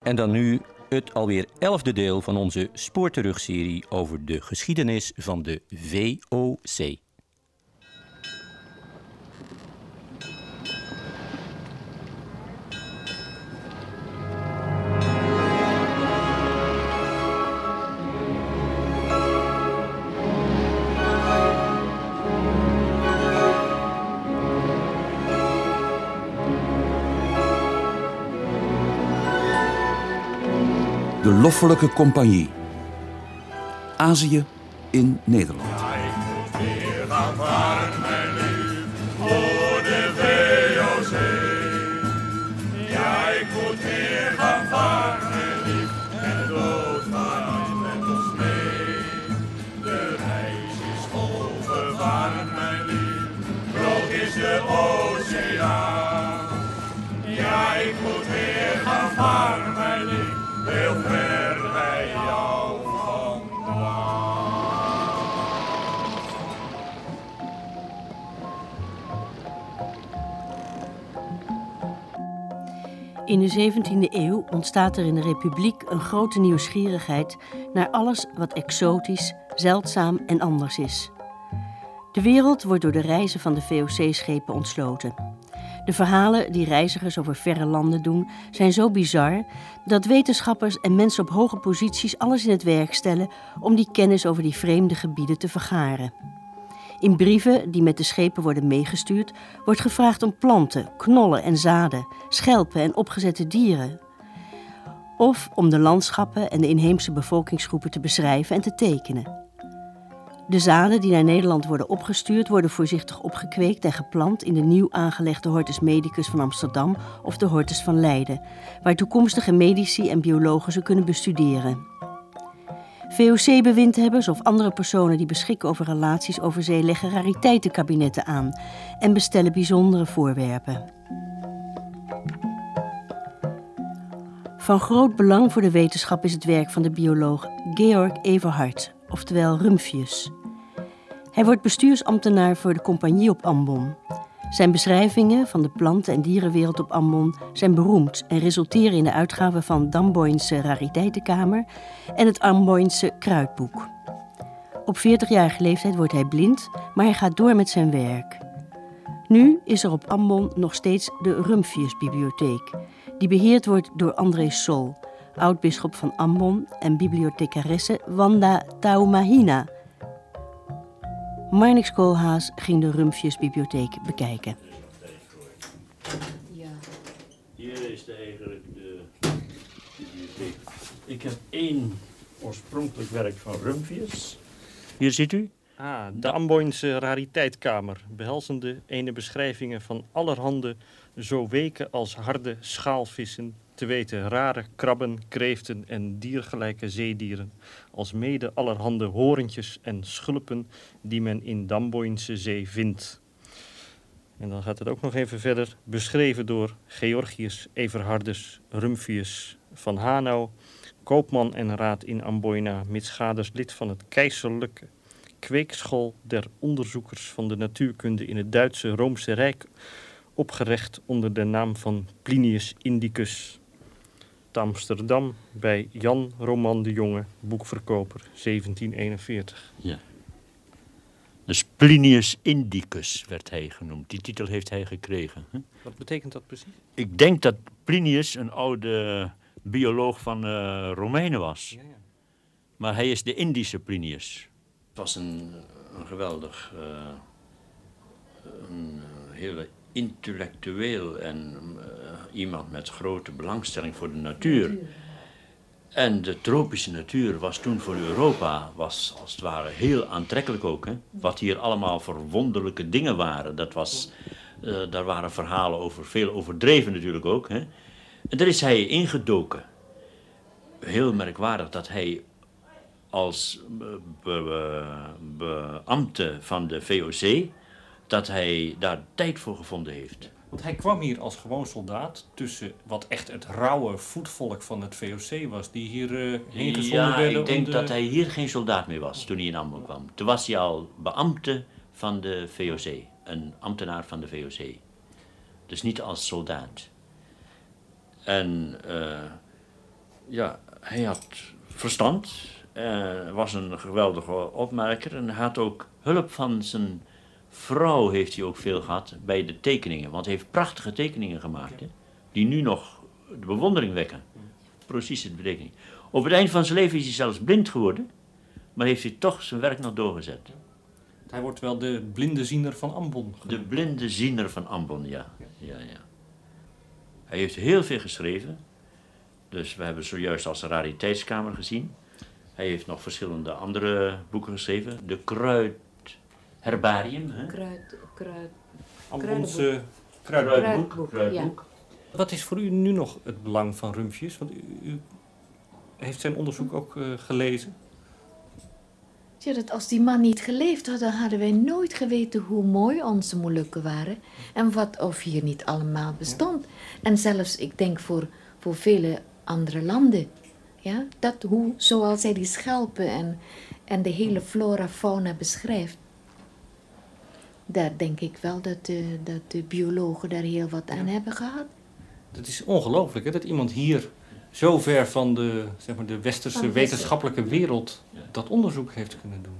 En dan nu het alweer elfde deel van onze spoorterugserie over de geschiedenis van de VOC. De Loffelijke Compagnie. Azië in Nederland. In de 17e eeuw ontstaat er in de Republiek een grote nieuwsgierigheid naar alles wat exotisch, zeldzaam en anders is. De wereld wordt door de reizen van de VOC-schepen ontsloten. De verhalen die reizigers over verre landen doen zijn zo bizar dat wetenschappers en mensen op hoge posities alles in het werk stellen om die kennis over die vreemde gebieden te vergaren. In brieven die met de schepen worden meegestuurd, wordt gevraagd om planten, knollen en zaden, schelpen en opgezette dieren. Of om de landschappen en de inheemse bevolkingsgroepen te beschrijven en te tekenen. De zaden die naar Nederland worden opgestuurd, worden voorzichtig opgekweekt en geplant in de nieuw aangelegde Hortus Medicus van Amsterdam of de Hortus van Leiden, waar toekomstige medici en biologen ze kunnen bestuderen. VOC-bewindhebbers of andere personen die beschikken over relaties over zee leggen rariteitenkabinetten aan en bestellen bijzondere voorwerpen. Van groot belang voor de wetenschap is het werk van de bioloog Georg Everhard, oftewel Rumphius. Hij wordt bestuursambtenaar voor de compagnie op Ambon. Zijn beschrijvingen van de planten- en dierenwereld op Ambon zijn beroemd en resulteren in de uitgave van Damboinse Rariteitenkamer en het Amboinse Kruidboek. Op 40-jarige leeftijd wordt hij blind, maar hij gaat door met zijn werk. Nu is er op Ambon nog steeds de Rumphius-bibliotheek, die beheerd wordt door André Sol, oud-bisschop van Ambon en bibliothecaresse Wanda Taumahina Marnix Koolhaas ging de Rumphius-bibliotheek bekijken. Hier is de eigenlijk de bibliotheek. Ik heb één oorspronkelijk werk van Rumphius. Hier ziet u. Ah, de Amboinse rariteitkamer, behelzende ene beschrijvingen van allerhande zo weken als harde schaalvissen, te weten rare krabben, kreeften en diergelijke zeedieren, als mede allerhande horentjes en schulpen die men in Damboinse zee vindt. En dan gaat het ook nog even verder, beschreven door Georgius Everhardus Rumphius van Hanau, koopman en raad in Amboina, mitsgaders lid van het keizerlijke kweekschool der onderzoekers van de natuurkunde in het Duitse Roomse Rijk, opgericht onder de naam van Plinius Indicus te Amsterdam bij Jan Roman de Jonge, boekverkoper, 1741. Ja. Dus Plinius Indicus werd hij genoemd. Die titel heeft hij gekregen. Hè? Wat betekent dat precies? Ik denk dat Plinius een oude bioloog van uh, Romeinen was. Ja, ja. Maar hij is de Indische Plinius. Het was een, een geweldig, uh, een hele intellectueel en uh, iemand met grote belangstelling voor de natuur. En de tropische natuur was toen voor Europa, was als het ware heel aantrekkelijk ook. Hè? Wat hier allemaal voor wonderlijke dingen waren. Dat was, uh, daar waren verhalen over, veel overdreven natuurlijk ook. Hè? En daar is hij ingedoken. Heel merkwaardig dat hij als be, be, beambte van de VOC dat hij daar tijd voor gevonden heeft. Want hij kwam hier als gewoon soldaat tussen wat echt het rauwe voetvolk van het VOC was, die hier uh, heen gezonden ja, werden. ik denk de... dat hij hier geen soldaat meer was toen hij in Ambon kwam. Toen was hij al beambte van de VOC, een ambtenaar van de VOC. Dus niet als soldaat. En uh, Ja, hij had verstand, uh, was een geweldige opmerker en had ook hulp van zijn vrouw, heeft hij ook veel gehad bij de tekeningen. Want hij heeft prachtige tekeningen gemaakt, hè, die nu nog de bewondering wekken. Precies het betekening. Op het eind van zijn leven is hij zelfs blind geworden, maar heeft hij toch zijn werk nog doorgezet. Hij wordt wel de blinde ziener van Ambon. De blinde ziener van Ambon, ja. ja, ja. Hij heeft heel veel geschreven. Dus we hebben zojuist als rariteitskamer gezien. Hij heeft nog verschillende andere boeken geschreven. De Kruid Herbarium. Hè? Kruid, kruid, Ambonse kruidboek. kruidboek. Wat is voor u nu nog het belang van Rumpjes? Want u, u heeft zijn onderzoek ook uh, gelezen. Ja, dat als die man niet geleefd had, dan hadden wij nooit geweten hoe mooi onze Molukken waren. En wat of hier niet allemaal bestond. En zelfs, ik denk voor, voor vele andere landen. Ja, dat hoe, zoals hij die schelpen en, en de hele flora fauna beschrijft. Daar denk ik wel dat de, dat de biologen daar heel wat aan hebben gehad. Dat is ongelooflijk, hè? dat iemand hier zo ver van de, zeg maar, de westerse wetenschappelijke wereld dat onderzoek heeft kunnen doen.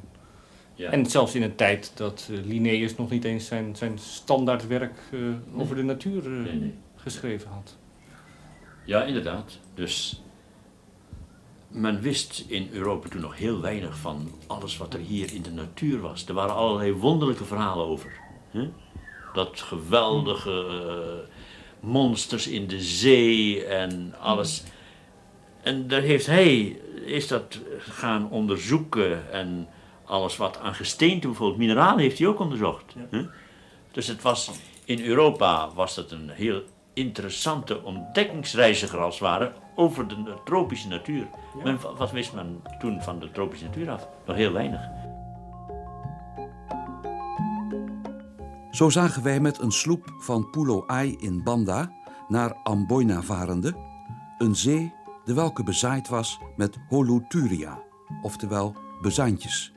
Ja. En zelfs in een tijd dat uh, Linnaeus nog niet eens zijn, zijn standaardwerk uh, over de natuur uh, nee, nee. geschreven had. Ja, inderdaad. Dus men wist in Europa toen nog heel weinig van alles wat er hier in de natuur was. Er waren allerlei wonderlijke verhalen over. Hè? Dat geweldige monsters in de zee en alles. En daar heeft hij, is dat gaan onderzoeken en alles wat aan gesteente, bijvoorbeeld mineralen, heeft hij ook onderzocht. Dus het was, in Europa was dat een heel interessante ontdekkingsreiziger als het ware over de tropische natuur. Men, wat wist men toen van de tropische natuur af? Nog heel weinig. Zo zagen wij met een sloep van Pulo Ai in Banda naar Amboina varende, een zee de welke bezaaid was met holoturia, oftewel bezaantjes.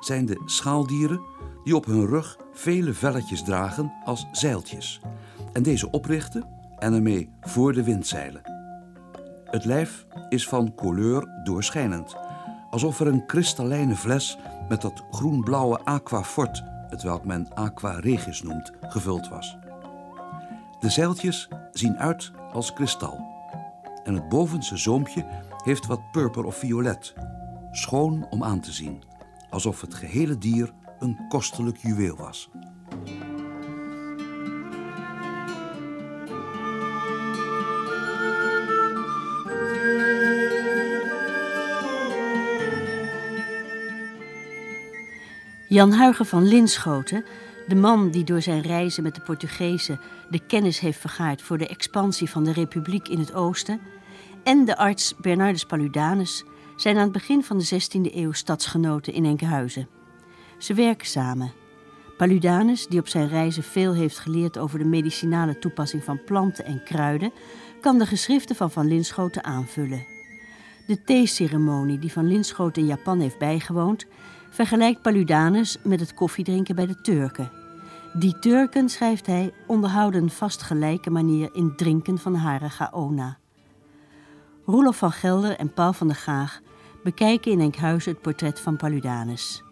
Zijn de schaaldieren die op hun rug vele velletjes dragen als zeiltjes en deze oprichten en ermee voor de wind zeilen. Het lijf is van kleur doorschijnend, alsof er een kristallijne fles met dat groen-blauwe aquafort, het welk men aqua regis noemt, gevuld was. De zeiltjes zien uit als kristal en het bovenste zoompje heeft wat purper of violet. Schoon om aan te zien, alsof het gehele dier een kostelijk juweel was. Jan Huigen van Linschoten, de man die door zijn reizen met de Portugezen de kennis heeft vergaard voor de expansie van de republiek in het oosten, en de arts Bernardus Paludanus zijn aan het begin van de 16e eeuw stadsgenoten in Enkhuizen. Ze werken samen. Paludanus, die op zijn reizen veel heeft geleerd over de medicinale toepassing van planten en kruiden, kan de geschriften van Van Linschoten aanvullen. De theeceremonie die Van Linschoten in Japan heeft bijgewoond, vergelijkt Paludanus met het koffiedrinken bij de Turken. Die Turken, schrijft hij, onderhouden vast gelijke manier in drinken van hare gaona. Roelof van Gelder en Paul van der Gaag bekijken in Enkhuizen het portret van Paludanus.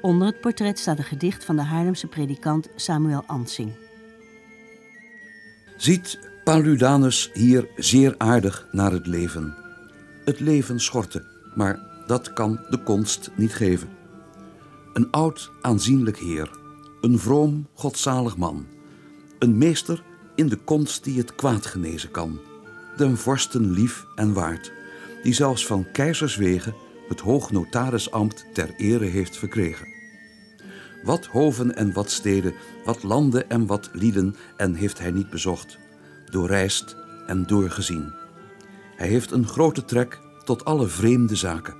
Onder het portret staat een gedicht van de Haarlemse predikant Samuel Ansing. Ziet Paludanus hier zeer aardig naar het leven. Het leven schortte, maar dat kan de konst niet geven. Een oud aanzienlijk heer, een vroom godzalig man, een meester in de konst die het kwaad genezen kan den vorsten lief en waard, die zelfs van keizerswegen het hoognotarisambt ter ere heeft verkregen. Wat hoven en wat steden, wat landen en wat lieden en heeft hij niet bezocht, doorreisd en doorgezien. Hij heeft een grote trek tot alle vreemde zaken.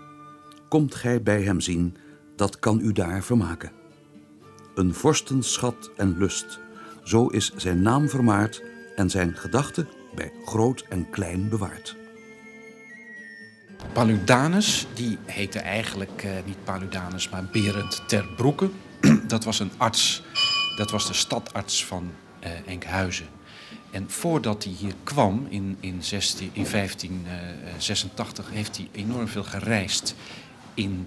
Komt gij bij hem zien, dat kan u daar vermaken. Een vorstenschat en lust, zo is zijn naam vermaard en zijn gedachte bij groot en klein bewaard. Paludanus, die heette eigenlijk uh, niet Paludanus, maar Berend ter Broeke. dat was een arts, dat was de stadarts van uh, Enkhuizen. En voordat hij hier kwam in, in, 16, in 1586 heeft hij enorm veel gereisd in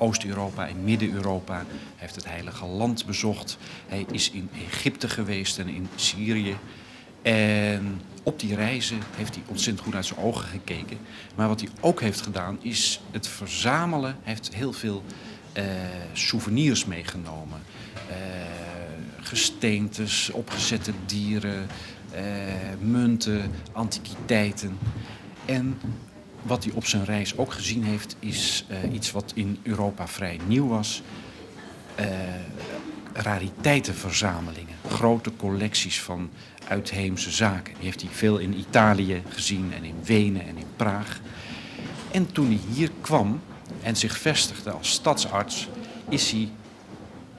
Oost-Europa, in Midden-Europa. Heeft het Heilige Land bezocht. Hij is in Egypte geweest en in Syrië. En op die reizen heeft hij ontzettend goed uit zijn ogen gekeken. Maar wat hij ook heeft gedaan is het verzamelen. Hij heeft heel veel uh, souvenirs meegenomen. Uh, gesteentes, opgezette dieren, uh, munten, antiquiteiten. En wat hij op zijn reis ook gezien heeft, is iets wat in Europa vrij nieuw was. rariteitenverzamelingen, grote collecties van uitheemse zaken. Die heeft hij veel in Italië gezien en in Wenen en in Praag. En toen hij hier kwam en zich vestigde als stadsarts, is hij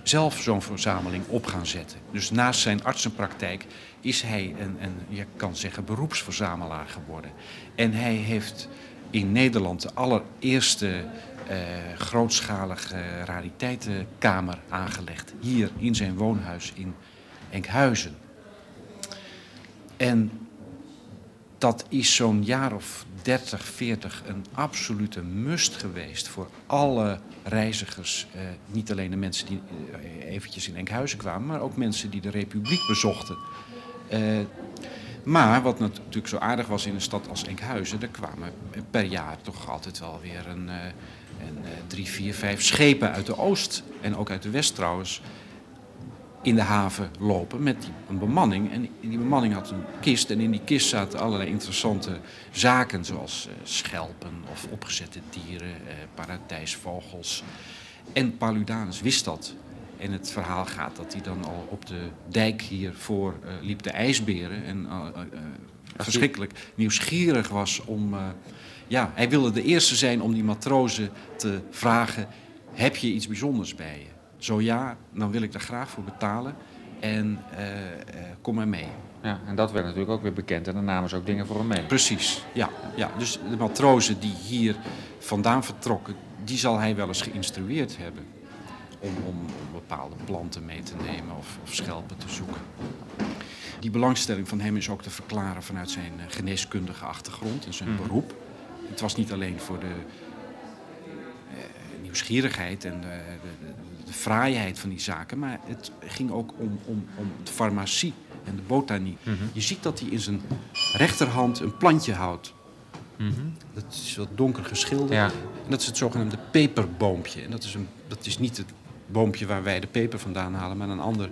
zelf zo'n verzameling op gaan zetten. Dus naast zijn artsenpraktijk is hij een, een je kan zeggen, beroepsverzamelaar geworden. En hij heeft in Nederland de allereerste uh, grootschalige rariteitenkamer aangelegd. Hier in zijn woonhuis in Enkhuizen. En dat is zo'n jaar of 30, 40 een absolute must geweest voor alle reizigers. Eh, niet alleen de mensen die eh, eventjes in Enkhuizen kwamen, maar ook mensen die de Republiek bezochten. Eh, maar wat natuurlijk zo aardig was in een stad als Enkhuizen, er kwamen per jaar toch altijd wel weer een, een drie, vier, vijf schepen uit de oost en ook uit de west trouwens in de haven lopen met een bemanning. En die bemanning had een kist en in die kist zaten allerlei interessante zaken zoals uh, schelpen of opgezette dieren, paradijsvogels. En Paludanus wist dat. En het verhaal gaat dat hij dan al op de dijk hiervoor uh, liep de ijsberen en verschrikkelijk nieuwsgierig was om... ja, hij wilde de eerste zijn om die matrozen te vragen, heb je iets bijzonders bij je? Zo ja, dan wil ik daar graag voor betalen en uh, uh, kom maar mee. Ja, en dat werd natuurlijk ook weer bekend en dan namen ze ook dingen voor hem mee. Precies, ja. ja. Dus de matrozen die hier vandaan vertrokken, die zal hij wel eens geïnstrueerd hebben. Om, om, om bepaalde planten mee te nemen of, of, schelpen te zoeken. Die belangstelling van hem is ook te verklaren vanuit zijn eh, geneeskundige achtergrond en zijn mm. beroep. Het was niet alleen voor de uh, nieuwsgierigheid en de, de, de fraaiheid van die zaken, maar het ging ook om, om, om de farmacie en de botanie. Mhm. Je ziet dat hij in zijn rechterhand een plantje houdt. Mhm. Dat is wat donker geschilderd. Ja. En dat is het zogenaamde peperboompje. En dat is, een, dat is niet het boompje waar wij de peper vandaan halen, maar een ander,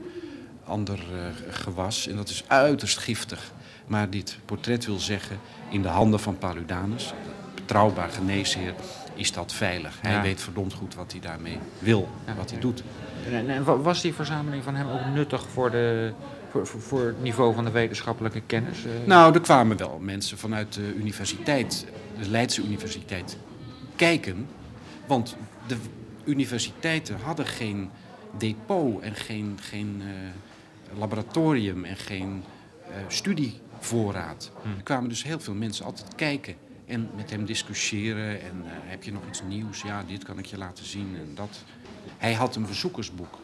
ander uh, gewas. En dat is uiterst giftig. Maar dit portret wil zeggen, in de handen van Paludanus, betrouwbaar geneesheer, is dat veilig. Hij weet verdomd goed wat hij daarmee wil, wat hij doet. En, en, was die verzameling van hem ook nuttig voor, de, voor, voor, het niveau van de wetenschappelijke kennis? Eh? Nou, er kwamen wel mensen vanuit de universiteit, de Leidse universiteit, kijken. Want de universiteiten hadden geen depot en geen, geen uh, laboratorium en geen uh, studievoorraad. Hm. Er kwamen dus heel veel mensen altijd kijken en met hem discussiëren. En uh, heb je nog iets nieuws? Ja, dit kan ik je laten zien en dat. Hij had een bezoekersboek.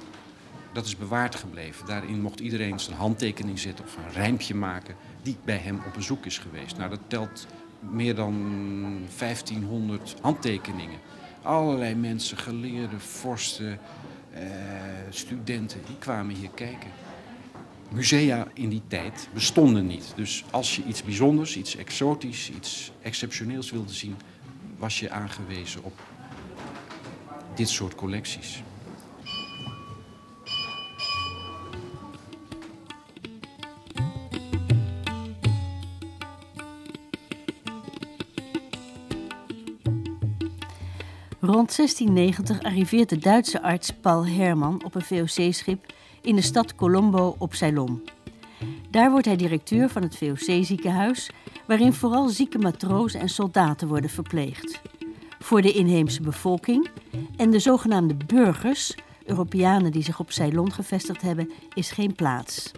Dat is bewaard gebleven. Daarin mocht iedereen zijn handtekening zetten of een rijmpje maken die bij hem op bezoek is geweest. Nou, dat telt meer dan 1500 handtekeningen. Allerlei mensen, geleerden, vorsten, eh, studenten, die kwamen hier kijken musea in die tijd bestonden niet. Dus als je iets bijzonders, iets exotisch, iets exceptioneels wilde zien, was je aangewezen op dit soort collecties. Rond 1690 arriveert de Duitse arts Paul Hermann op een VOC-schip in de stad Colombo op Ceylon. Daar wordt hij directeur van het VOC-ziekenhuis, waarin vooral zieke matrozen en soldaten worden verpleegd. Voor de inheemse bevolking en de zogenaamde burgers, Europeanen die zich op Ceylon gevestigd hebben, is geen plaats.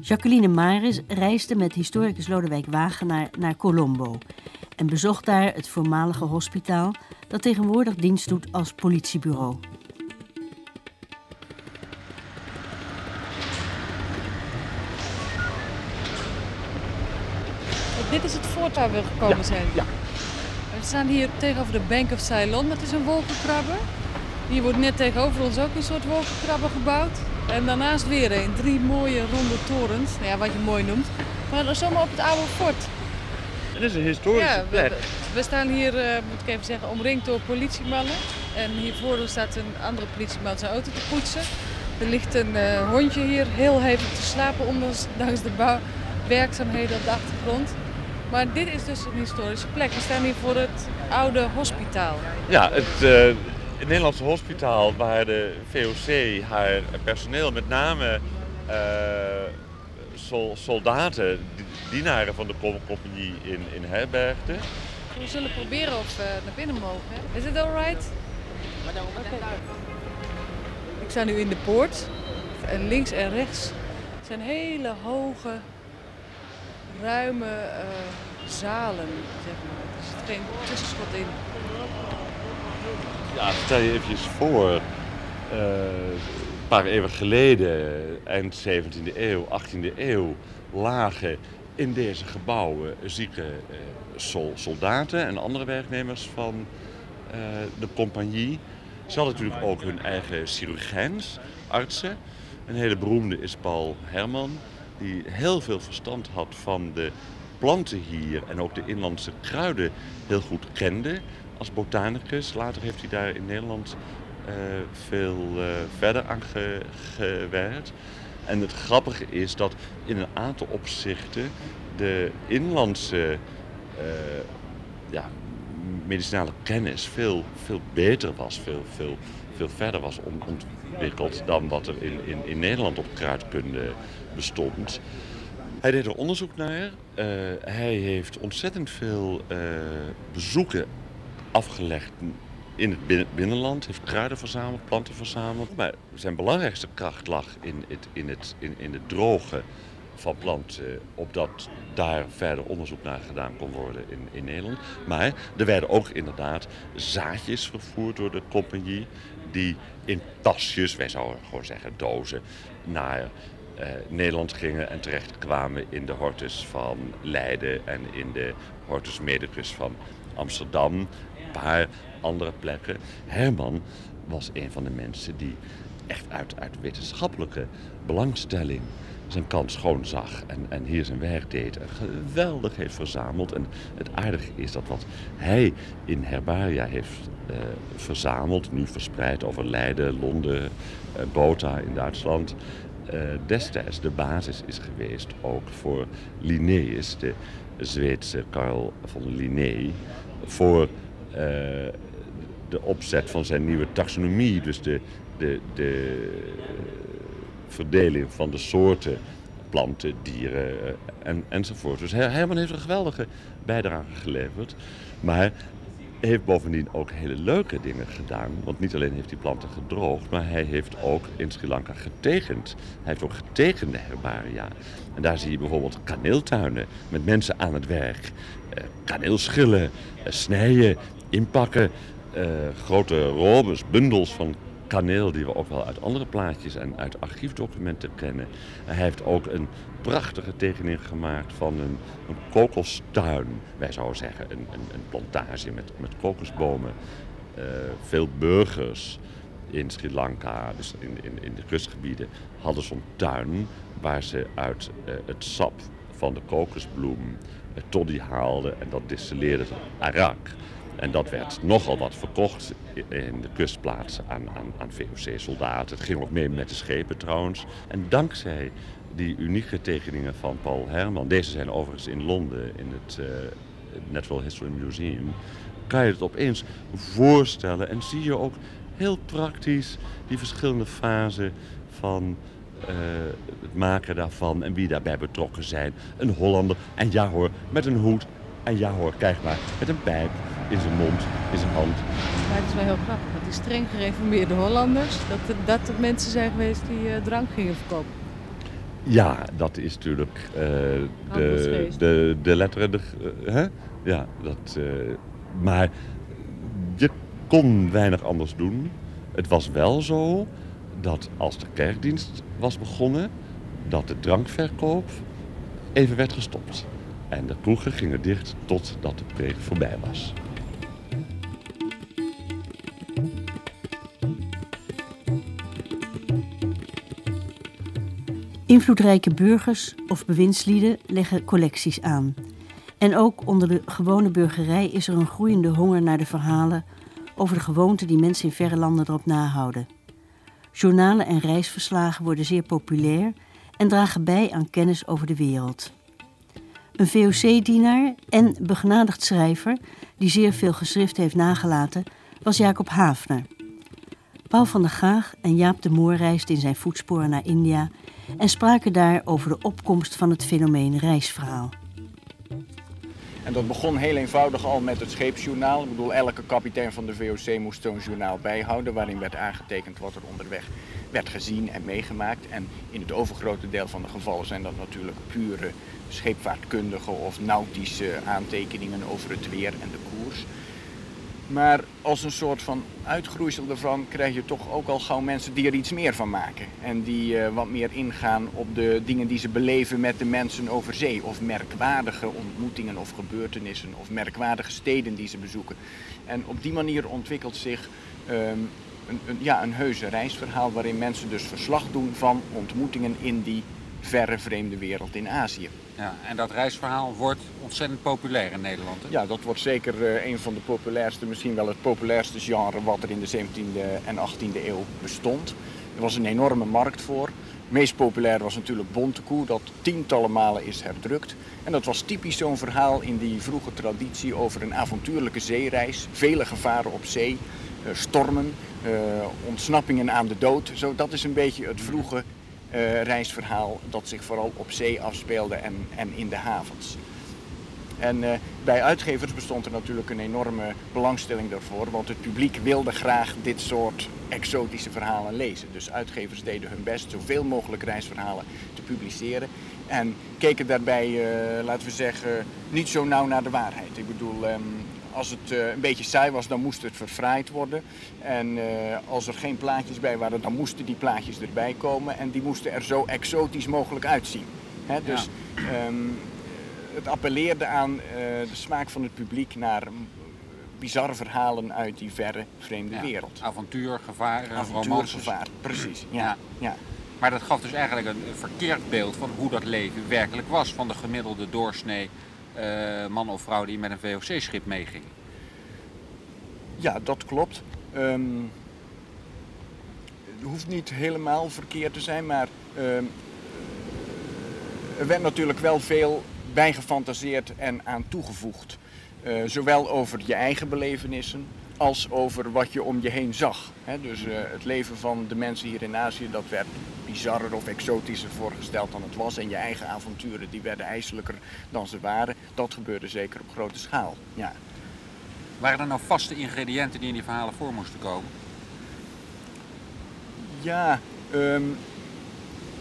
Jacqueline Maris reisde met historicus Lodewijk Wagenaar naar Colombo en bezocht daar het voormalige hospitaal dat tegenwoordig dienst doet als politiebureau. spot waar we gekomen Ja, zijn. ja. We staan hier tegenover de Bank of Ceylon. Dat is een wolkenkrabber. Hier wordt net tegenover ons ook een soort wolkenkrabber gebouwd. En daarnaast weer een. Drie mooie ronde torens. Nou ja, wat je mooi noemt. Maar dat is zomaar op het oude fort. Het is een historische Ja, plek. we- we staan hier, eh, moet ik even zeggen, omringd door politiemannen. En hiervoor staat een andere politieman zijn auto te poetsen. Er ligt een eh, hondje hier heel hevig te slapen, ondanks de bouwwerkzaamheden op de achtergrond. Maar dit is dus een historische plek. We staan hier voor het oude hospitaal. Ja, het eh, Nederlandse hospitaal waar de VOC haar personeel, met name sol- soldaten, dienaren van de com- compagnie in, in herbergde. We zullen proberen of we naar binnen mogen. Is het alright? Oké. Ik sta nu in de poort. En links en rechts zijn hele hoge, ruime eh, zalen, zeg maar. Er zit geen tussenschot in. Ja, stel je eventjes voor, eh, een paar eeuwen geleden, eind 17e eeuw, 18e eeuw, lagen in deze gebouwen zieke eh, sol- soldaten en andere werknemers van eh, de compagnie. Ze hadden natuurlijk ook hun eigen chirurgijns, artsen. Een hele beroemde is Paul Herman, die heel veel verstand had van de planten hier en ook de inlandse kruiden heel goed kende als botanicus. Later heeft hij daar in Nederland eh, veel verder aan ge- gewerkt. En het grappige is dat in een aantal opzichten de inlandse eh, ja, medicinale kennis veel, veel beter was, veel, veel, veel verder was on- ontwikkeld dan wat er in, in, in Nederland op kruidkunde bestond. Hij deed er onderzoek naar. Eh, hij heeft ontzettend veel eh, bezoeken afgelegd in het binnen- binnenland. Heeft kruiden verzameld, planten verzameld. Maar zijn belangrijkste kracht lag in het, in het, in, in het drogen van planten. Opdat daar verder onderzoek naar gedaan kon worden in, in Nederland. Maar er werden ook inderdaad zaadjes vervoerd door de compagnie. Die in tasjes, wij zouden gewoon zeggen dozen, naar eh, Nederland gingen en terecht kwamen in de hortus van Leiden en in de hortus medicus van Amsterdam. Andere plekken. Herman was een van de mensen die echt uit, uit wetenschappelijke belangstelling zijn kans schoon zag en, en hier zijn werk deed. En geweldig heeft verzameld. En het aardige is dat wat hij in herbaria heeft eh, verzameld, nu verspreid over Leiden, Londen, eh, Botha in Duitsland, eh, destijds de basis is geweest ook voor Linnaeus, de Zweedse Carl van Linné, voor de opzet van zijn nieuwe taxonomie, dus de, de, de verdeling van de soorten planten, dieren eh, en, enzovoort. Dus Her- Herman heeft een geweldige bijdrage geleverd, maar heeft bovendien ook hele leuke dingen gedaan. Want niet alleen heeft hij planten gedroogd, maar hij heeft ook in Sri Lanka getegend. Hij heeft ook getegende herbaria. En daar zie je bijvoorbeeld kaneeltuinen met mensen aan het werk. Eh, kaneelschillen, eh, snijden, inpakken, eh, grote robes, bundels van kaneel die we ook wel uit andere plaatjes en uit archiefdocumenten kennen. En hij heeft ook een prachtige tekening gemaakt van een, een kokostuin. Wij zouden zeggen een, een, plantage met, met kokosbomen. Eh, veel burgers in Sri Lanka, dus in, in, in de kustgebieden, hadden zo'n tuin waar ze uit eh, het sap van de kokosbloem toddy haalden en dat distilleerden tot arak. En dat werd nogal wat verkocht in de kustplaatsen aan, aan, aan VOC-soldaten. Het ging ook mee met de schepen trouwens. En dankzij die unieke tekeningen van Paul Herman, deze zijn overigens in Londen in het eh, Natural History Museum, kan je het opeens voorstellen en zie je ook heel praktisch die verschillende fasen van eh, het maken daarvan en wie daarbij betrokken zijn. Een Hollander, en ja hoor, met een hoed. En ja hoor, kijk maar, met een pijp in zijn mond, in zijn hand. Maar het is wel heel grappig, dat die streng gereformeerde Hollanders, dat er, dat er mensen zijn geweest die eh, drank gingen verkopen. Ja, dat is natuurlijk eh, de, de, de letteren. De, eh, hè? Ja, dat, maar je kon weinig anders doen. Het was wel zo dat als de kerkdienst was begonnen, dat de drankverkoop even werd gestopt. En de kroegen gingen dicht totdat de preek voorbij was. Invloedrijke burgers of bewindslieden leggen collecties aan. En ook onder de gewone burgerij is er een groeiende honger naar de verhalen over de gewoonten die mensen in verre landen erop nahouden. Journalen en reisverslagen worden zeer populair en dragen bij aan kennis over de wereld. Een VOC-dienaar en begenadigd schrijver, die zeer veel geschrift heeft nagelaten, was Jacob Hafner. Paul van der Gaag en Jaap de Moor reisden in zijn voetsporen naar India en spraken daar over de opkomst van het fenomeen reisverhaal. En dat begon heel eenvoudig al met het scheepsjournaal. Ik bedoel, elke kapitein van de VOC moest zo'n journaal bijhouden... waarin werd aangetekend wat er onderweg werd gezien en meegemaakt. En in het overgrote deel van de gevallen zijn dat natuurlijk pure scheepvaartkundige of nautische aantekeningen over het weer en de koers. Maar als een soort van uitgroeisel ervan krijg je toch ook al gauw mensen die er iets meer van maken. En die uh, wat meer ingaan op de dingen die ze beleven met de mensen over zee. Of merkwaardige ontmoetingen of gebeurtenissen of merkwaardige steden die ze bezoeken. En op die manier ontwikkelt zich um, een, een, ja, een heuse reisverhaal waarin mensen dus verslag doen van ontmoetingen in die verre vreemde wereld in Azië. Ja, en dat reisverhaal wordt ontzettend populair in Nederland. Ja, dat wordt zeker uh, een van de populairste, misschien wel het populairste genre wat er in de 17e en 18e eeuw bestond. Er was een enorme markt voor. Het meest populair was natuurlijk Bontekoe, dat tientallen malen is herdrukt. En dat was typisch zo'n verhaal in die vroege traditie over een avontuurlijke zeereis. Vele gevaren op zee, uh, stormen, uh, ontsnappingen aan de dood. Zo, dat is een beetje het vroege uh, reisverhaal dat zich vooral op zee afspeelde en, en in de havens. En uh, bij uitgevers bestond er natuurlijk een enorme belangstelling daarvoor, want het publiek wilde graag dit soort exotische verhalen lezen. Dus uitgevers deden hun best zoveel mogelijk reisverhalen te publiceren en keken daarbij, uh, laten we zeggen, niet zo nauw naar de waarheid. Ik bedoel, um, als het uh, een beetje saai was, dan moest het verfraaid worden. En uh, als er geen plaatjes bij waren, dan moesten die plaatjes erbij komen. En die moesten er zo exotisch mogelijk uitzien. Hè? Dus ja. um, het appelleerde aan uh, de smaak van het publiek naar bizarre verhalen uit die verre vreemde ja. wereld. Avontuur, gevaar, Avontuur, romances. gevaar, precies. Ja. ja. ja. Maar dat gaf dus eigenlijk een verkeerd beeld van hoe dat leven werkelijk was van de gemiddelde doorsnee man of vrouw die met een VOC-schip meeging. Ja, dat klopt. Um, het hoeft niet helemaal verkeerd te zijn, maar um, er werd natuurlijk wel veel bijgefantaseerd en aan toegevoegd. Uh, zowel over je eigen belevenissen als over wat je om je heen zag. Dus uh, het leven van de mensen hier in Azië, dat werd bizarrer of exotischer voorgesteld dan het was. En je eigen avonturen, die werden ijselijker dan ze waren. Dat gebeurde zeker op grote schaal, ja. Waren er nou vaste ingrediënten die in die verhalen voor moesten komen? Ja, um,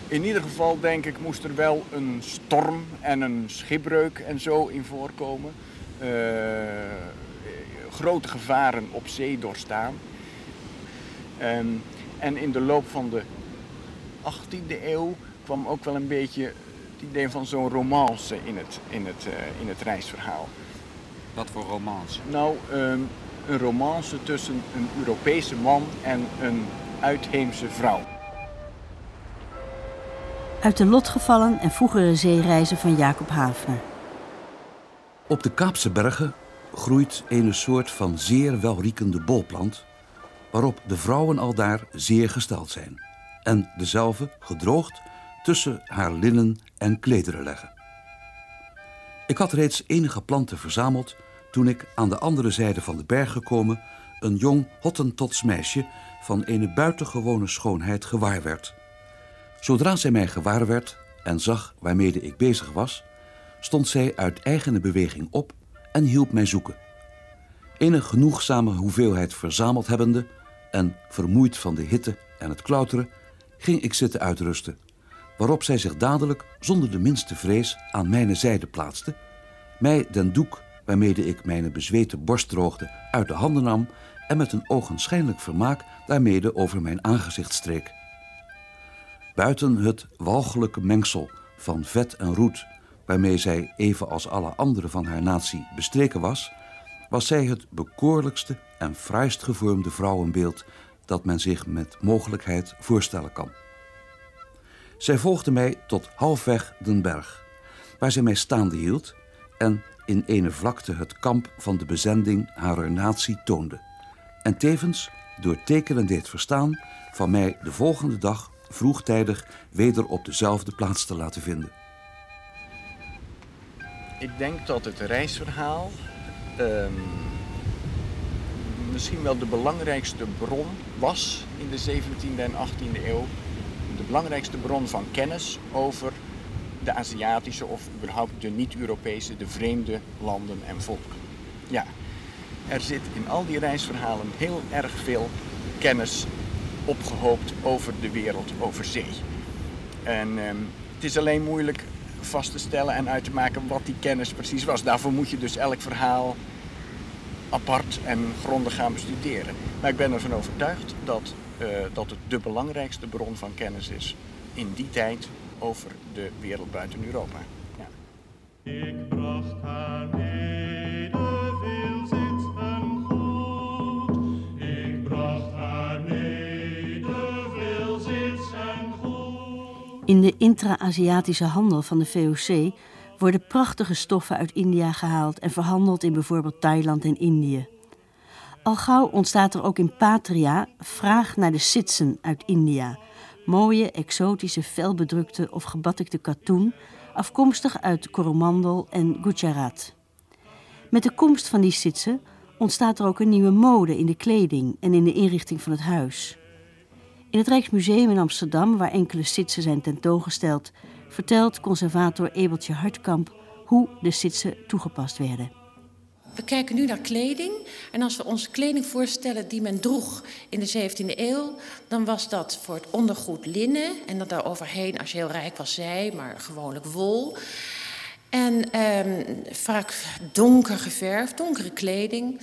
in ieder geval denk ik moest er wel een storm en een schipbreuk en zo in voorkomen. Uh, grote gevaren op zee doorstaan. Um, en in de loop van de 18e eeuw kwam ook wel een beetje het idee van zo'n romance in het, in, het, uh, in het reisverhaal. Wat voor romance? Nou, um, een romance tussen een Europese man en een uitheemse vrouw. Uit de lotgevallen en vroegere zeereizen van Jacob Hafner. Op de Kaapse bergen groeit een soort van zeer welriekende bolplant, waarop de vrouwen al daar zeer gesteld zijn, en dezelfde gedroogd tussen haar linnen en klederen leggen. Ik had reeds enige planten verzameld toen ik aan de andere zijde van de berg gekomen een jong Hottentots meisje van een buitengewone schoonheid gewaar werd. Zodra zij mij gewaar werd en zag waarmede ik bezig was, stond zij uit eigene beweging op en hielp mij zoeken. Een genoegzame hoeveelheid verzameld hebbende en vermoeid van de hitte en het klauteren, ging ik zitten uitrusten, waarop zij zich dadelijk zonder de minste vrees aan mijn zijde plaatste, mij den doek waarmede ik mijn bezweten borst droogde uit de handen nam en met een ogenschijnlijk vermaak daarmede over mijn aangezicht streek. Buiten het walgelijke mengsel van vet en roet waarmee zij, even als alle anderen van haar natie, bestreken was, was zij het bekoorlijkste en fraaist gevormde vrouwenbeeld dat men zich met mogelijkheid voorstellen kan. Zij volgde mij tot halfweg den berg, waar zij mij staande hield en in ene vlakte het kamp van de bezending harer natie toonde. En tevens door tekenen deed verstaan van mij de volgende dag vroegtijdig weder op dezelfde plaats te laten vinden. Ik denk dat het reisverhaal ehm, misschien wel de belangrijkste bron was in de 17e en 18e eeuw. De belangrijkste bron van kennis over de Aziatische of überhaupt de niet-Europese, de vreemde landen en volken. Ja, er zit in al die reisverhalen heel erg veel kennis opgehoopt over de wereld, over zee. En ehm, het is alleen moeilijk vast te stellen en uit te maken wat die kennis precies was. Daarvoor moet je dus elk verhaal apart en grondig gaan bestuderen. Maar ik ben ervan overtuigd dat, uh, dat het de belangrijkste bron van kennis is in die tijd over de wereld buiten Europa. Ja. Ik bracht haar mede veel zit en goed. Ik bracht haar mede veel zit en goed. In de intra-Aziatische handel van de VOC worden prachtige stoffen uit India gehaald en verhandeld in bijvoorbeeld Thailand en Indië. Al gauw ontstaat er ook in Patria vraag naar de sitsen uit India. Mooie, exotische, felbedrukte of gebatikte katoen, afkomstig uit Coromandel en Gujarat. Met de komst van die sitsen ontstaat er ook een nieuwe mode in de kleding en in de inrichting van het huis. In het Rijksmuseum in Amsterdam, waar enkele sitsen zijn tentoongesteld, vertelt conservator Ebeltje Hartkamp hoe de sitsen toegepast werden. We kijken nu naar kleding. En als we onze kleding voorstellen die men droeg in de 17e eeuw, dan was dat voor het ondergoed linnen. En dan daar overheen, als je heel rijk was, zij, maar gewoonlijk wol. En eh, vaak donker geverfd, donkere kleding.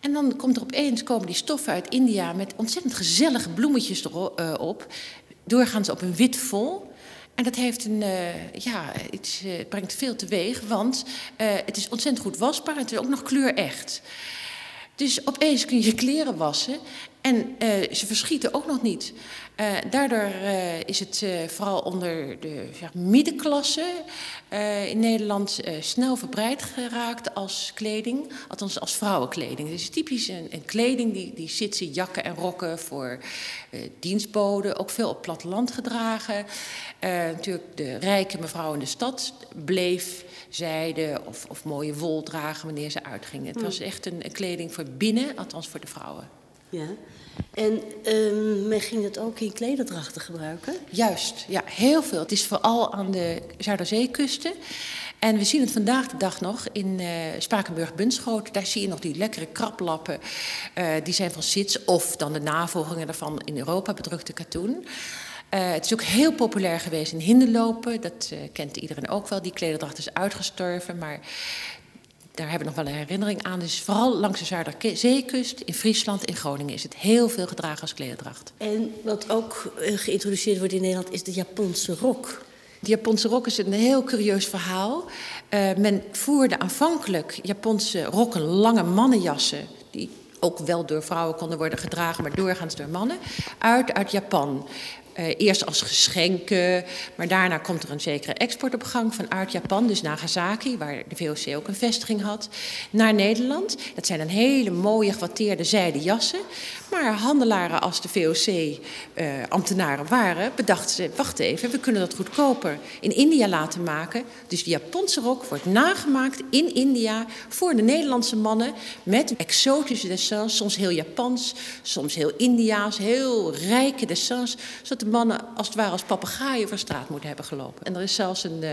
En dan komt er opeens komen die stoffen uit India met ontzettend gezellige bloemetjes erop. Eh, doorgaans op een wit vol. En dat heeft een, uh, ja, iets, uh, brengt veel teweeg, want uh, het is ontzettend goed wasbaar en het is ook nog kleurecht. Dus opeens kun je je kleren wassen en ze verschieten ook nog niet. Uh, daardoor uh, is het uh, vooral onder de ja, middenklasse in Nederland snel verbreid geraakt als kleding, althans als vrouwenkleding. Het is typisch een, een kleding die, die zitten jakken en rokken voor dienstboden, ook veel op platteland gedragen. natuurlijk de rijke mevrouw in de stad bleef zijde of, of mooie wol dragen wanneer ze uitgingen. Het hm. was echt een, een kleding voor binnen, althans voor de vrouwen. Ja. En um, men ging het ook in klederdrachten gebruiken? Juist, ja, heel veel. Het is vooral aan de Zuiderzeekusten. En we zien het vandaag de dag nog in uh, Spakenburg-Bunschoten. Daar zie je nog die lekkere kraplappen. Uh, die zijn van Sits of dan de navolgingen daarvan in Europa, bedrukte katoen. Uh, het is ook heel populair geweest in hinderlopen. Dat kent iedereen ook wel. Die klederdracht is uitgestorven. Maar daar hebben we nog wel een herinnering aan. Dus vooral langs de Zuiderzeekust, in Friesland, in Groningen is het heel veel gedragen als klederdracht. En wat ook eh, geïntroduceerd wordt in Nederland is de Japanse rok. De Japanse rok is een heel curieus verhaal. Uh, men voerde aanvankelijk Japanse rokken, lange mannenjassen, die ook wel door vrouwen konden worden gedragen, maar doorgaans door mannen, uit uit Japan. Uh, eerst als geschenken, maar daarna komt er een zekere export op gang vanuit Japan, dus Nagasaki, waar de VOC ook een vestiging had, naar Nederland. Dat zijn een hele mooie gewatteerde zijden jassen. Maar handelaren als de VOC-ambtenaren uh, waren, bedachten ze: wacht even, we kunnen dat goedkoper in India laten maken. Dus de Japanse rok wordt nagemaakt in India voor de Nederlandse mannen met exotische dessins, soms heel Japans, soms heel Indiaas, heel rijke dessins, zodat de mannen als het ware als papegaaien over straat moeten hebben gelopen. En er is zelfs een. Uh,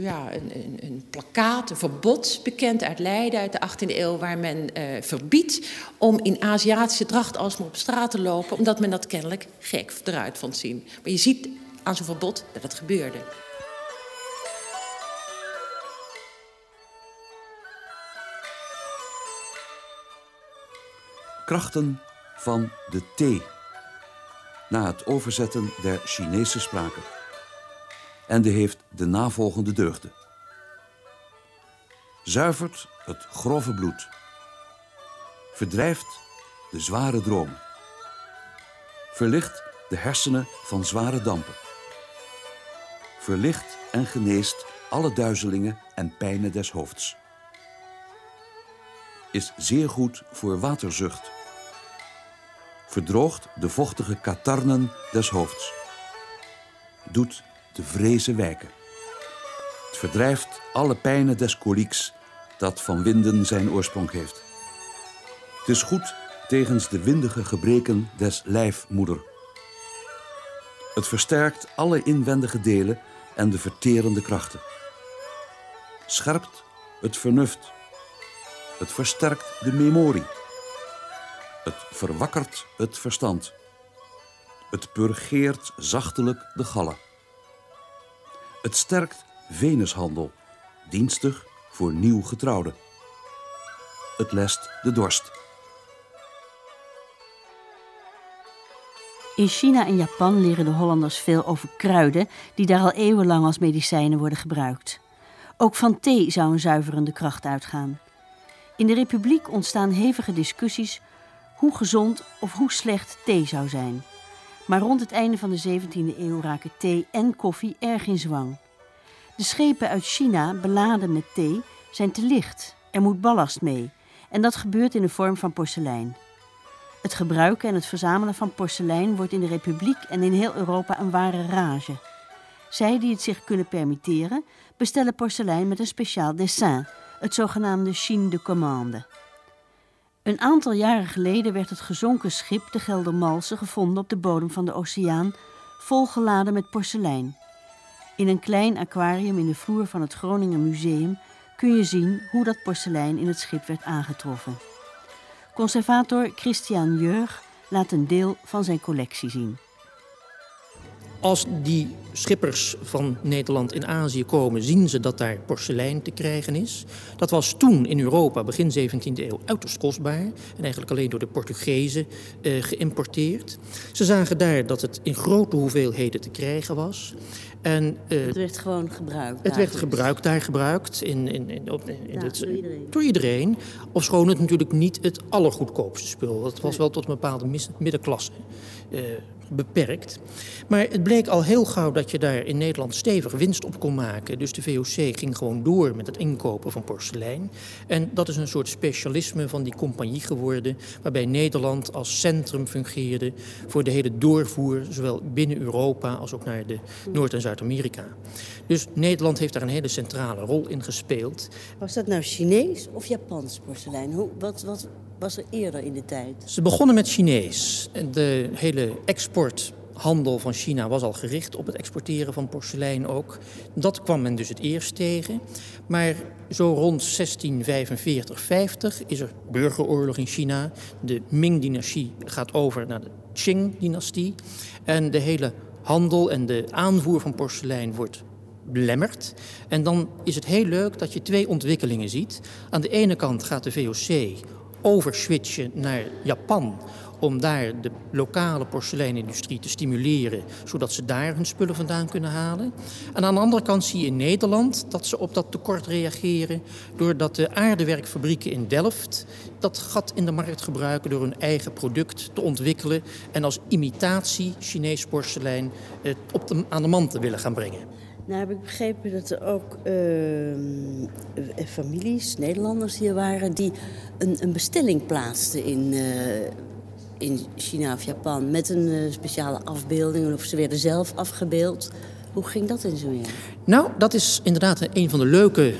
ja, een, een, een, plakkaat, een verbod bekend uit Leiden uit de 18e eeuw, waar men uh, verbiedt om in Aziatische dracht alsmaar op straat te lopen, omdat men dat kennelijk gek eruit vond zien. Maar je ziet aan zo'n verbod dat het gebeurde. Krachten van de thee na het overzetten der Chinese spraken. En die heeft de navolgende deugden. zuivert het grove bloed, verdrijft de zware droom, verlicht de hersenen van zware dampen, verlicht en geneest alle duizelingen en pijnen des hoofds, is zeer goed voor waterzucht, verdroogt de vochtige katarnen des hoofds, doet de vrezen wijken. Het verdrijft alle pijnen des kolieks dat van winden zijn oorsprong heeft. Het is goed tegens de windige gebreken des lijfmoeder. Het versterkt alle inwendige delen en de verterende krachten. Scherpt het vernuft. Het versterkt de memorie. Het verwakkert het verstand. Het purgeert zachtelijk de gallen. Het sterkt venushandel, dienstig voor nieuw getrouwden. Het lest de dorst. In China en Japan leren de Hollanders veel over kruiden die daar al eeuwenlang als medicijnen worden gebruikt. Ook van thee zou een zuiverende kracht uitgaan. In de Republiek ontstaan hevige discussies hoe gezond of hoe slecht thee zou zijn. Maar rond het einde van de 17e eeuw raken thee en koffie erg in zwang. De schepen uit China, beladen met thee, zijn te licht. Er moet ballast mee. En dat gebeurt in de vorm van porselein. Het gebruiken en het verzamelen van porselein wordt in de Republiek en in heel Europa een ware rage. Zij die het zich kunnen permitteren, bestellen porselein met een speciaal dessin, het zogenaamde chine de commande. Een aantal jaren geleden werd het gezonken schip de Geldermalsen gevonden op de bodem van de oceaan, volgeladen met porselein. In een klein aquarium in de vloer van het Groninger Museum kun je zien hoe dat porselein in het schip werd aangetroffen. Conservator Christian Jeurg laat een deel van zijn collectie zien. Als die schippers van Nederland in Azië komen, zien ze dat daar porselein te krijgen is. Dat was toen in Europa, begin 17e eeuw, uiterst kostbaar. En eigenlijk alleen door de Portugezen eh, geïmporteerd. Ze zagen daar dat het in grote hoeveelheden te krijgen was. En, uh, het werd gewoon gebruikt. Het werd gebruikt, daar gebruikt. In, in, in, op, in het, door iedereen. Door iedereen. Ofschoon het natuurlijk niet het allergoedkoopste spul. Het was wel tot een bepaalde middenklasse uh, beperkt. Maar het bleek al heel gauw dat je daar in Nederland stevig winst op kon maken. Dus de VOC ging gewoon door met het inkopen van porselein. En dat is een soort specialisme van die compagnie geworden, waarbij Nederland als centrum fungeerde voor de hele doorvoer, zowel binnen Europa als ook naar de Noord- en Zuid-Amerika. Dus Nederland heeft daar een hele centrale rol in gespeeld. Was dat nou Chinees of Japans porselein? Hoe, wat, wat was er eerder in de tijd? Ze begonnen met Chinees. De hele export handel van China was al gericht op het exporteren van porselein ook. Dat kwam men dus het eerst tegen. Maar zo rond 1645, 50 is er burgeroorlog in China. De Ming-dynastie gaat over naar de Qing-dynastie. En de hele handel en de aanvoer van porselein wordt belemmerd. En dan is het heel leuk dat je twee ontwikkelingen ziet. Aan de ene kant gaat de VOC overswitchen naar Japan om daar de lokale porseleinindustrie te stimuleren, zodat ze daar hun spullen vandaan kunnen halen. En aan de andere kant zie je in Nederland dat ze op dat tekort reageren, doordat de aardewerkfabrieken in Delft dat gat in de markt gebruiken door hun eigen product te ontwikkelen en als imitatie Chinees porselein op de, aan de man te willen gaan brengen. Nou heb ik begrepen dat er ook uh, families, Nederlanders hier waren... die een, een bestelling plaatsten in, uh, in China of Japan... met een uh, speciale afbeelding of ze werden zelf afgebeeld. Hoe ging dat in zo'n jaar? Nou, dat is inderdaad een van de leuke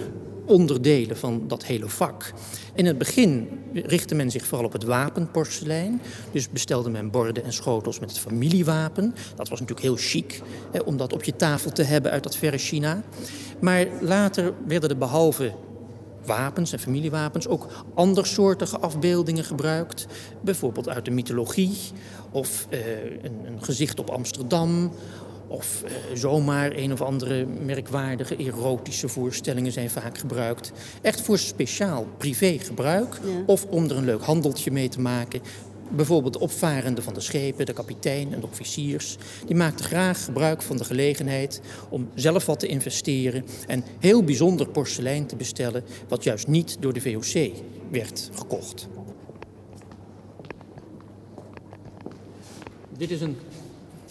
onderdelen van dat hele vak. In het begin richtte men zich vooral op het wapenporselein. Dus bestelde men borden en schotels met het familiewapen. Dat was natuurlijk heel chic om dat op je tafel te hebben uit dat verre China. Maar later werden er behalve wapens en familiewapens ook andersoortige afbeeldingen gebruikt. Bijvoorbeeld uit de mythologie of uh, een, een gezicht op Amsterdam of uh, zomaar een of andere merkwaardige erotische voorstellingen zijn vaak gebruikt. Echt voor speciaal privé gebruik. Ja. Of om er een leuk handeltje mee te maken. Bijvoorbeeld de opvarenden van de schepen, de kapitein en de officiers, die maakten graag gebruik van de gelegenheid om zelf wat te investeren en heel bijzonder porselein te bestellen, wat juist niet door de VOC werd gekocht. Dit is een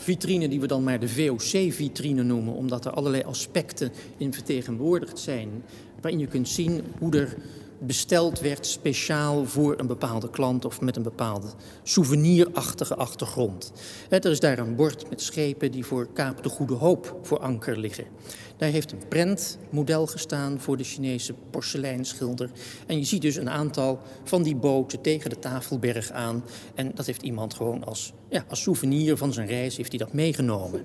vitrine die we dan maar de VOC-vitrine noemen, omdat er allerlei aspecten in vertegenwoordigd zijn, waarin je kunt zien hoe er besteld werd speciaal voor een bepaalde klant of met een bepaalde souvenirachtige achtergrond. Er is daar een bord met schepen die voor Kaap de Goede Hoop voor anker liggen. Daar heeft een prentmodel gestaan voor de Chinese porseleinschilder. En je ziet dus een aantal van die boten tegen de Tafelberg aan. En dat heeft iemand gewoon als, ja, als souvenir van zijn reis heeft hij dat meegenomen.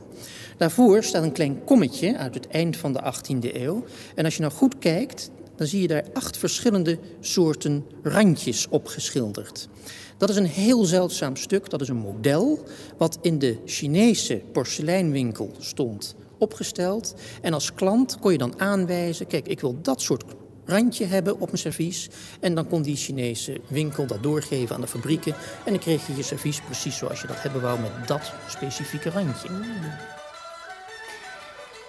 Daarvoor staat een klein kommetje uit het eind van de 18e eeuw. En als je nou goed kijkt, dan zie je daar acht verschillende soorten randjes opgeschilderd. Dat is een heel zeldzaam stuk, dat is een model wat in de Chinese porseleinwinkel stond opgesteld. En als klant kon je dan aanwijzen, kijk, ik wil dat soort randje hebben op mijn servies. En dan kon die Chinese winkel dat doorgeven aan de fabrieken. En dan kreeg je je servies precies zoals je dat hebben wou met dat specifieke randje.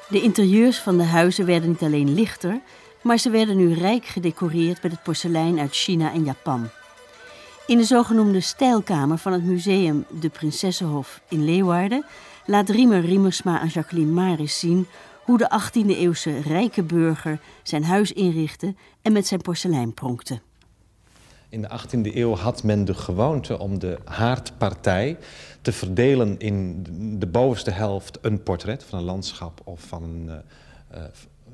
De interieurs van de huizen werden niet alleen lichter, maar ze werden nu rijk gedecoreerd met het porselein uit China en Japan. In de zogenoemde stijlkamer van het museum De Prinsessenhof in Leeuwarden laat Riemer Riemersma aan Jacqueline Maris zien hoe de 18e-eeuwse rijke burger zijn huis inrichtte en met zijn porselein pronkte. In de 18e eeuw had men de gewoonte om de haardpartij te verdelen in de bovenste helft een portret van een landschap of van een, uh,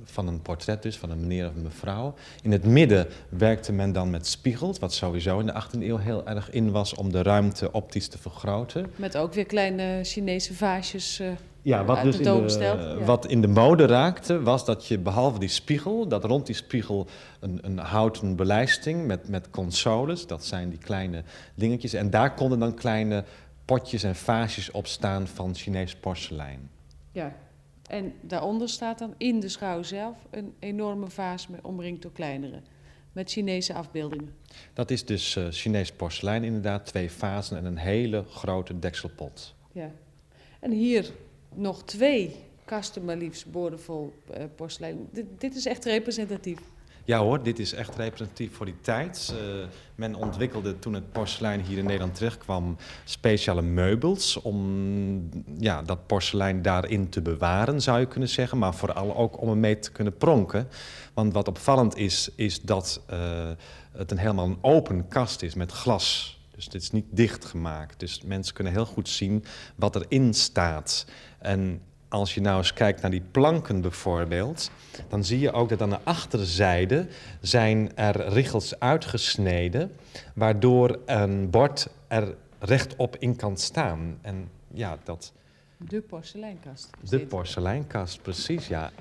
van een portret dus, van een meneer of een mevrouw. In het midden werkte men dan met spiegels, wat sowieso in de 18e eeuw heel erg in was om de ruimte optisch te vergroten. Met ook weer kleine Chinese vaasjes uh, ja, wat dus in de, Wat in de mode raakte, was dat je behalve die spiegel, dat rond die spiegel een, een houten belijsting met, met consoles, dat zijn die kleine dingetjes. En daar konden dan kleine potjes en vaasjes op staan van Chinees porselein. Ja, en daaronder staat dan in de schouw zelf een enorme vaas omringd door kleinere. Met Chinese afbeeldingen. Dat is dus uh, Chinees porselein inderdaad. Twee vazen en een hele grote dekselpot. Ja. En hier nog twee kasten maar liefst boordevol uh, porselein. dit is echt representatief. Ja hoor, dit is echt representatief voor die tijd. Uh, men ontwikkelde toen het porselein hier in Nederland terechtkwam speciale meubels om ja, dat porselein daarin te bewaren, zou je kunnen zeggen. Maar vooral ook om ermee te kunnen pronken. Want wat opvallend is, is dat uh, het een helemaal een open kast is met glas. Dus dit is niet dichtgemaakt. Dus mensen kunnen heel goed zien wat erin staat. En als je nou eens kijkt naar die planken bijvoorbeeld, dan zie je ook dat aan de achterzijde zijn er richels uitgesneden, waardoor een bord er rechtop in kan staan. En ja, dat... De porseleinkast. De porseleinkast, precies, ja.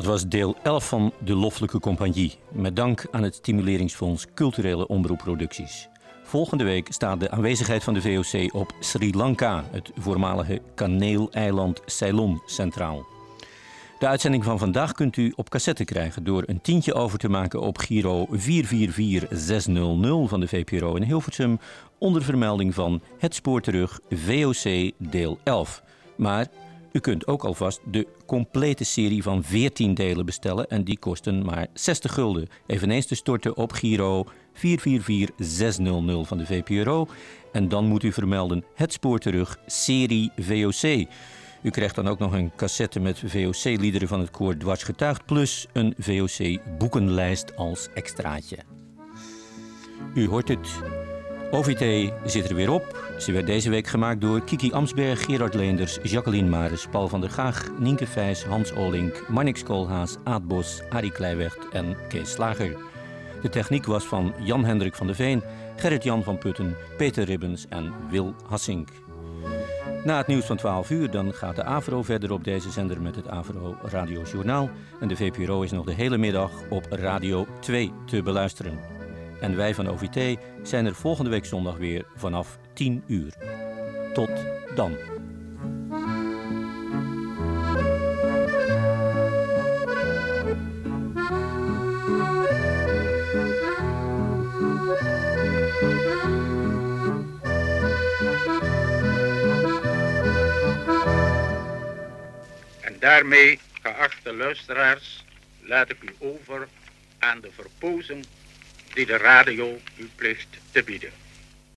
Dat was deel 11 van De Loffelijke Compagnie. Met dank aan het Stimuleringsfonds Culturele Omroepproducties. Volgende week staat de aanwezigheid van de VOC op Sri Lanka, het voormalige kaneeleiland Ceylon, centraal. De uitzending van vandaag kunt u op cassette krijgen door een tientje over te maken op Giro 444600 van de VPRO in Hilversum onder vermelding van Het Spoor terug VOC deel 11. Maar u kunt ook alvast de complete serie van 14 delen bestellen en die kosten maar 60 gulden. Eveneens te storten op Giro 444600 van de VPRO. En dan moet u vermelden het spoor terug serie VOC. U krijgt dan ook nog een cassette met VOC-liederen van het koor Dwarsgetuigd... plus een VOC-boekenlijst als extraatje. U hoort het OVT zit er weer op. Ze werd deze week gemaakt door Kiki Amsberg, Gerard Leenders, Jacqueline Maris, Paul van der Gaag, Nienke Vijs, Hans Olink, Marnix Koolhaas, Aad Bos, Arie Kleiweg en Kees Slager. De techniek was van Jan-Hendrik van der Veen, Gerrit-Jan van Putten, Peter Ribbens en Wil Hassink. Na het nieuws van 12 uur dan gaat de AVRO verder op deze zender met het AVRO Radio Journaal. En de VPRO is nog de hele middag op Radio 2 te beluisteren. En wij van OVT zijn er volgende week zondag weer vanaf 10 uur. Tot dan. En daarmee, geachte luisteraars, laat ik u over aan de verpozing die de radio u plicht te bieden.